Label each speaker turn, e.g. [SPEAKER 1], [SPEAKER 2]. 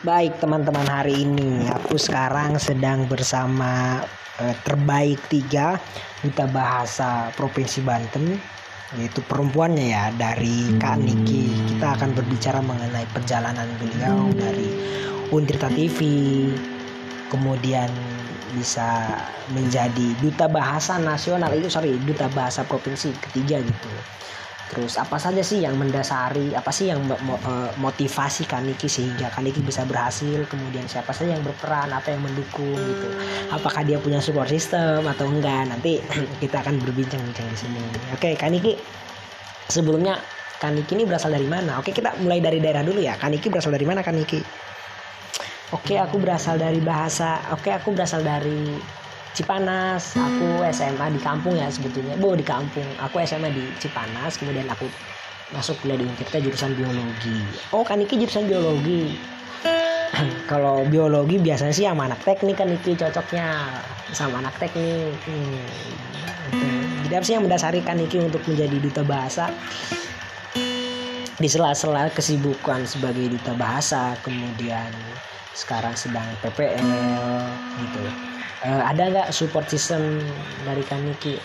[SPEAKER 1] Baik teman-teman hari ini aku sekarang sedang bersama eh, terbaik tiga duta bahasa provinsi Banten yaitu perempuannya ya dari Kak Niki kita akan berbicara mengenai perjalanan beliau dari Untirta TV kemudian bisa menjadi duta bahasa nasional itu sorry duta bahasa provinsi ketiga gitu terus apa saja sih yang mendasari apa sih yang eh, motivasi Kaniki sehingga Kaniki bisa berhasil? Kemudian siapa saja yang berperan apa yang mendukung gitu? Apakah dia punya support system atau enggak? Nanti kita akan berbincang-bincang di sini. Oke Kaniki sebelumnya Kaniki ini berasal dari mana? Oke kita mulai dari daerah dulu ya. Kaniki berasal dari mana Kaniki oke aku berasal dari bahasa oke aku berasal dari Cipanas. Aku SMA di kampung ya sebetulnya. Bu di kampung. Aku SMA di Cipanas kemudian aku masuk kuliah di Untirta jurusan biologi. Oh kan Niki jurusan biologi. Kalau biologi biasanya sih sama anak teknik kan Niki cocoknya sama anak teknik. Hmm. jadi apa sih yang mendasari kan Niki untuk menjadi duta bahasa? Di sela-sela kesibukan sebagai duta bahasa kemudian sekarang sedang PPL gitu uh, ada nggak support system dari Kaniki